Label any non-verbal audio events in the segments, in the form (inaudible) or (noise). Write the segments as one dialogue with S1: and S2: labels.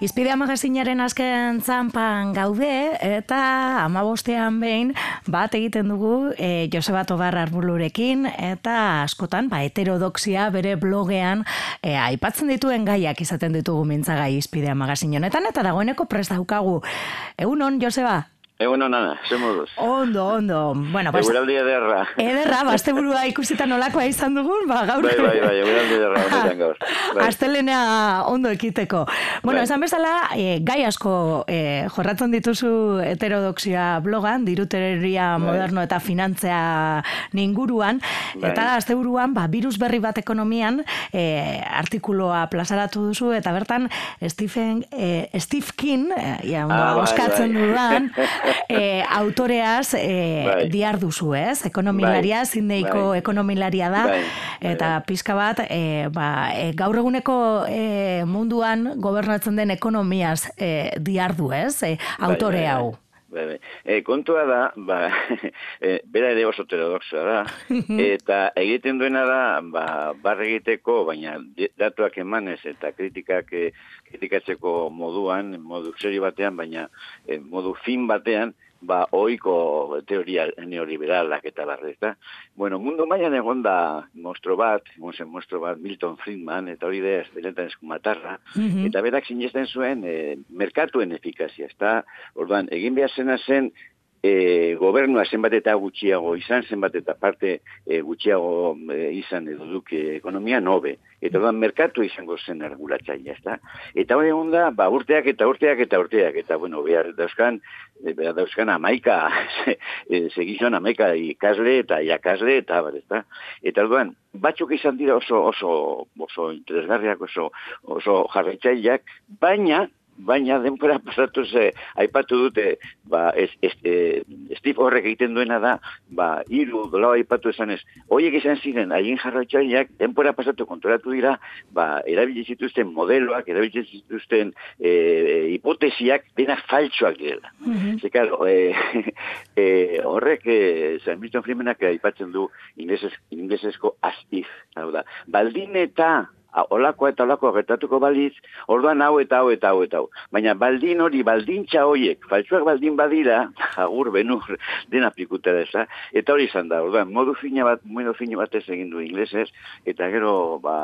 S1: Izpidea magazinaren azken zanpan gaude, eta amabostean behin bat egiten dugu e, Joseba Tobar Arbulurekin, eta askotan, ba, heterodoxia bere blogean e, aipatzen dituen gaiak izaten ditugu mintzagai izpidea magazin honetan, eta dagoeneko prest daukagu. Egunon, Joseba?
S2: Egun hona, ze moduz.
S1: Ondo, ondo. Bueno,
S2: pues, eguraldi ederra.
S1: Ederra, bazte burua ikusita nolakoa izan dugun, ba, gaur.
S2: Bai, bai, bai, eguraldi ederra, (laughs) honetan gaur.
S1: Bai. Aztelenea ondo ekiteko. Bueno, bai. esan bezala, e, gai asko e, jorratzen dituzu heterodoxia blogan, diruteria bai. moderno eta finantzea ninguruan, bai. eta azte buruan, ba, virus berri bat ekonomian, e, artikuloa plazaratu duzu, eta bertan, Stephen, e, Steve King, e, ja, ah, bai, oskatzen bai. dudan, (laughs) (laughs) e, autoreaz e, bai. diar duzu, ez? Ekonomilaria, bai. zindeiko bai. ekonomilaria da, bai. eta bai. pizka bat, e, ba, e, gaur eguneko e, munduan gobernatzen den ekonomiaz e, diar du, ez? E, autore bai, bai, hau.
S2: Bai, bai. E, kontua da, ba, (laughs) e, bera ere oso heterodoxa da, (laughs) eta egiten duena da, ba, barre egiteko, baina datuak emanez eta kritikak e, kritikatzeko moduan, modu serio batean, baina e, modu fin batean, ba, oiko teoria neoliberalak eta barri, eta, bueno, mundu maian egon da mostro bat, egon mostro bat Milton Friedman, eta hori da, benetan eskumatarra, mm eta berak sinesten zuen, e, merkatuen efikazia, eta, orduan, egin behar zena zen, e, gobernua zenbat eta gutxiago izan, zenbat eta parte e, gutxiago e, izan edo duke ekonomia nobe. Eta da, merkatu izango zen ergulatzaia, ezta? Eta hori egon ba, urteak eta urteak eta urteak, eta, bueno, behar dauzkan, e, behar dauzkan amaika, (laughs) e, segizan amaika ikasle eta iakasle, eta, bar, ezta? Eta, orduan, batzuk izan dira oso, oso, oso interesgarriak, oso, oso jarretzaileak, baina, baina denpora pasatu ze aipatu dute ba es, es, e, Steve horrek egiten duena da ba hiru dola aipatu esan ez hoiek izan ziren haien jarraitzaileak denpora pasatu kontrolatu dira ba erabili zituzten modeloak erabili zituzten e, e, hipotesiak dena faltsuak dira mm -hmm. claro, e, (laughs) e, horrek e, San Milton Freemanak aipatzen du ingleses inglesesko as if hau da baldin eta olako eta olako gertatuko baliz, orduan hau eta hau eta hau eta hau. Baina baldin hori, baldintza hoiek, faltsuak baldin badira, (laughs) agur benur, dena pikutera eza, eta hori izan da, orduan, modu fina bat, modu fina bat ez egin du inglesez, eta gero, ba,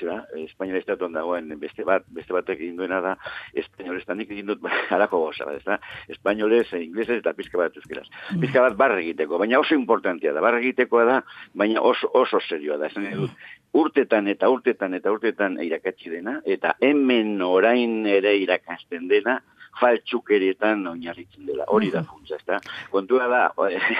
S2: zera, espainola estatuan dagoen beste bat, beste batek egin duena da, espainola estanik egin dut, (laughs) harako goza, bat, ez espainolez, inglesez eta pizka bat euskeraz. Mm. Pizka bat barra egiteko, baina oso importantia da, barra egitekoa da, baina oso, oso serioa da, esan dut, urtetan eta urtetan eta urtetan irakatsi dena, eta hemen orain ere irakasten dena, faltsukerietan oinarritzen dela. Hori da funtza, ezta? Kontua da,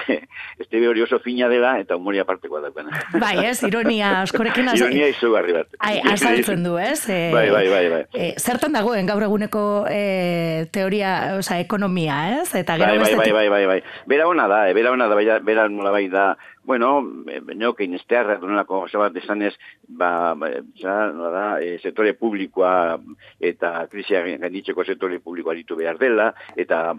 S2: (laughs) este hori oso fina dela eta humoria partekoa da.
S1: Bai, ez, ironia askorekin
S2: az... (laughs) Ironia izugarri bat.
S1: Ai, azaltzen du, ez?
S2: E, (laughs) bai, bai, bai, bai.
S1: E, zertan dagoen gaur eguneko e, teoria, oza, ekonomia, ez? Eta gero
S2: bai, bai, bai, bai, bai, bai. Bera hona da, bera hona da, bera nola bai da, bueno, benio que inestearra dunelako oso bat esan ez, ba, ba ja, da, e, sektore publikoa eta krisia gainditzeko sektore publikoa ditu behar dela, eta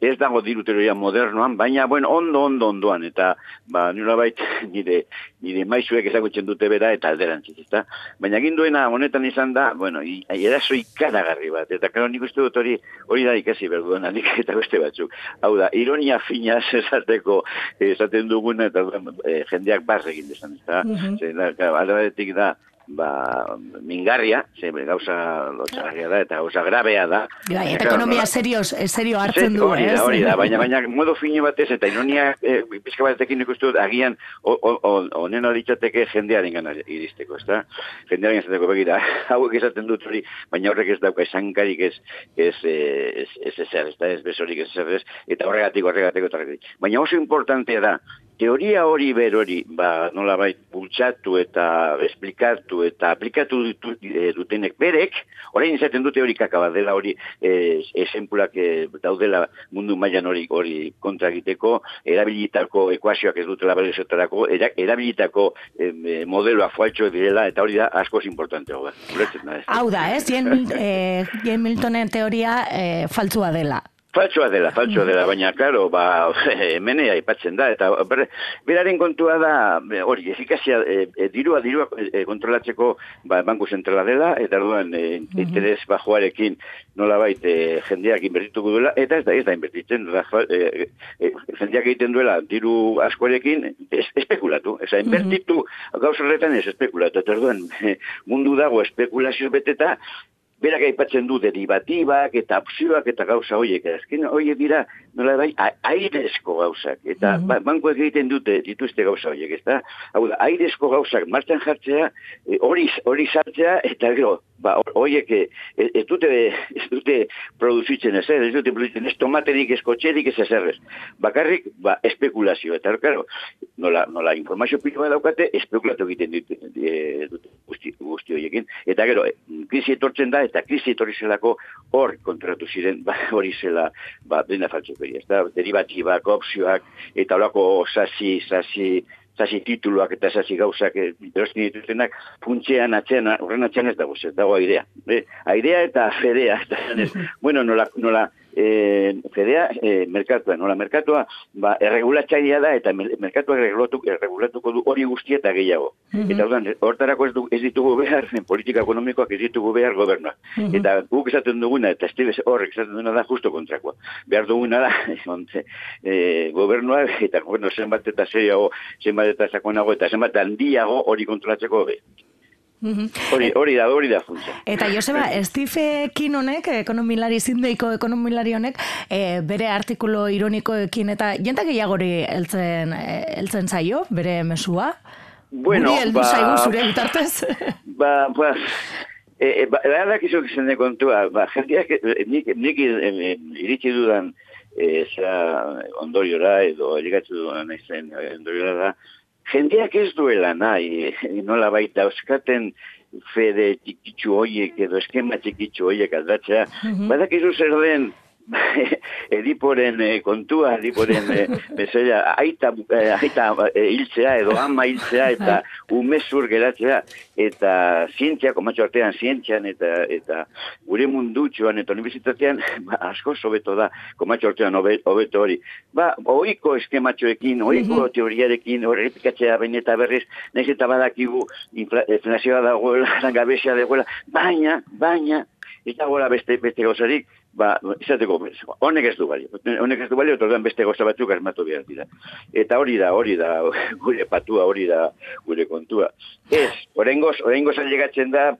S2: ez dago diruteroia modernoan, baina, bueno, ondo, ondo, ondoan, eta, ba, nola bait, (laughs) nire, nire maizuek ezagutzen dute bera, eta alderantziz, eta, baina ginduena honetan izan da, bueno, eraso ikaragarri bat, eta karo nik uste dut hori, hori da ikasi berduan, nik eta beste batzuk. Hau da, ironia fina (laughs) esateko, esaten duguna, eta e, jendeak barre egin desan, eta, mm -hmm. da, ba, mingarria, ze, gauza lotxarria da, eta gauza grabea da.
S1: Ja, eta ekonomia serio, serio hartzen du,
S2: hori da, hori da, baina, baina modo fine batez, eta ironia, e, pizka batekin ikustu, agian, onen hori txateke jendearen gana iristeko, ez da? Jendearen izateko begira, (laughs) hauek esaten dut hori, baina horrek ez dauka esankarik ez, ez, ez, ez, ez, ez, ez, ez, besorik ez, ez, eta horregatik, horregatik, horregatik. Baina oso importantea da, teoria hori berori, ba, nola bai, bultzatu eta esplikatu eta aplikatu ditu, e, dutenek berek, orain izaten dute hori kakaba dela hori e, esenpulak e, daudela mundu mailan hori hori kontra egiteko, erabilitako ekuazioak ez dutela bere zertarako, erabilitako e, modeloa fualtxo direla, eta hori da askoz importante
S1: Hau da, ez? Jen, e, Jen Miltonen teoria e, faltzua dela.
S2: Faltsoa dela, faltsoa dela, baina, klaro, ba, (laughs) hemenea aipatzen da, eta beraren kontua da, hori, efikazia, e, dirua, dirua e, kontrolatzeko, ba, banku zentrala dela, eta duan, e, interes bajoarekin nola baita jendeak inbertituko duela, eta ez da, ez da inbertitzen, da, e, e, jendeak egiten duela, diru askoarekin, es, espekulatu, ez da, inbertitu, gauz horretan ez espekulatu, eta duan, (laughs) mundu dago espekulazio beteta, berak aipatzen du derivatibak eta opzioak eta gauza horiek. Azken horiek dira, nola bai, airezko gauzak. Eta mm -hmm. bankuak egiten dute dituzte gauza horiek, ez da? Hau da, airezko gauzak martxan jartzea, e, hori, hori sartzea, eta gero, ba, horiek e, ez dute, ez dute produzitzen ez, ez dute produzitzen ez tomaterik, ez kotxerik, ez ezerrez. Bakarrik, ba, espekulazio. Eta, claro, nola, nola informazio pila daukate, espekulatu egiten dute, dute guzti, guzti horiekin. Eta gero, krisi etortzen da, eta krisi etorri zelako hor kontratu ziren, ba, hori zela, ba, dena faltzuko, ez da, derivatibak, opzioak, eta horako sasi, sasi, sasi tituluak eta sasi gauzak eh, erostin dituztenak, funtzean atzean, horren atzean ez dago, ez dago airea. Eh? Airea eta fedea, eta, (laughs) bueno, nola, nola, e, fedea e, merkatua, nola merkatua, ba, erregulatzailea da, eta merkatua erregulatuko du hori guztia eta gehiago. Mm -hmm. Eta hortarako ez, du, ez ditugu behar, (laughs) politika ekonomikoak ez ditugu behar gobernua. Mm Eta guk esaten duguna, eta estibes horrek esaten duguna da justo kontrakoa. Behar duguna da, (laughs) e, gobernua, eta bueno, zenbat eta zeiago, zenbat eta sakonago, eta zenbat handiago hori kontrolatzeko be. Hori, hori da, hori da funtsa.
S1: Eta Joseba, Steve Kinonek, ekonomilari zindeiko ekonomilari honek, e, bere artikulo ironikoekin eta jenta gehiagori heltzen, eh, heltzen zaio, bere mesua?
S2: Bueno,
S1: Guri ba... zaigu zure bitartez? (laughs)
S2: Ba, ba, e, e, ba, izan kontua, ba, jendeak, nik, nik iritsi dudan, e, zera ondoriora, edo elikatzu dudan ondoriora da, jendeak ez duela nahi, nola baita euskaten fede txikitzu hoiek edo eskema txikitzu hoiek aldatzea, mm -hmm. badak zer den (laughs) ediporen eh, kontua, ediporen eh, (laughs) aita, eh, aita eh, hiltzea edo ama hiltzea eta umezur geratzea eta zientzia, komatxo artean zientzian eta eta gure mundutxoan eta universitatean (laughs) ba, asko sobeto da komatxo artean hobeto hori. Ba, oiko eskematxoekin, oiko teoriarekin, hori repikatzea bain eta berriz, nahiz eta badakigu inflazioa dagoela, gabezia dagoela, baina, baina, ez dagoela beste, beste gozarik, ba, izateko, honek ez du bali, honek ez du bali, otordan beste goza batzuk asmatu behar dira. Eta hori da, hori da, (laughs) gure patua, hori da, gure kontua. Ez, orengoz, orengoz alegatzen da,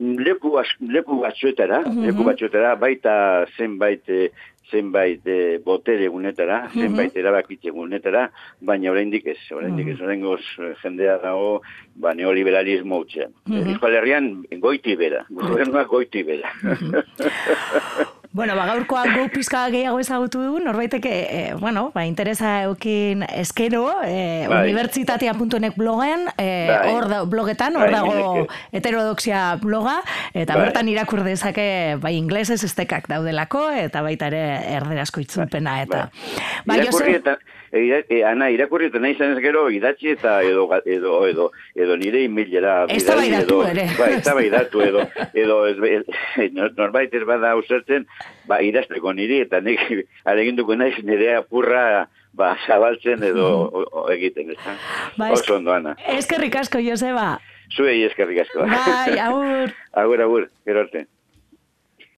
S2: leku, leku batzuetara, mm -hmm. leku batzuetara, baita zenbait, eh, zenbait e, botere egunetara, mm -hmm. zenbait erabakitze egunetara, baina oraindik ez, oraindik ez, orengoz eh, jendea dago, ba, neoliberalismo utxean. Mm -hmm. Herrian, goiti bera, gobernuak goiti bera. (laughs)
S1: Bueno, ba, gaurkoan gu pizka gehiago ezagutu du, norbaiteke, e, bueno, ba, interesa eukin eskero, e, bai. unibertsitatea.nek blogen, e, bai. hor da, blogetan, hor bai, dago heterodoxia bloga, eta bai. bertan irakur dezake, bai, inglesez estekak daudelako, eta baita ere erderazko itzulpena, eta...
S2: Bai. Ba, irakurri eta, e, ana, irakurri eta nahi zanez gero, idatzi eta edo, edo, edo, edo nire emailera...
S1: Ez datu, ere.
S2: Ba, ez da bai datu, edo, edo, norbait ez bada usertzen, ba, idazteko niri, eta nik aleginduko naiz nire apurra ba, zabaltzen edo (laughs) o, o, egiten, ez da? Ba, Oso ondo, Ana.
S1: Eskerrik asko, Joseba.
S2: Zuei eskerrik asko.
S1: Bai, agur. (laughs)
S2: agur, agur, gero arte.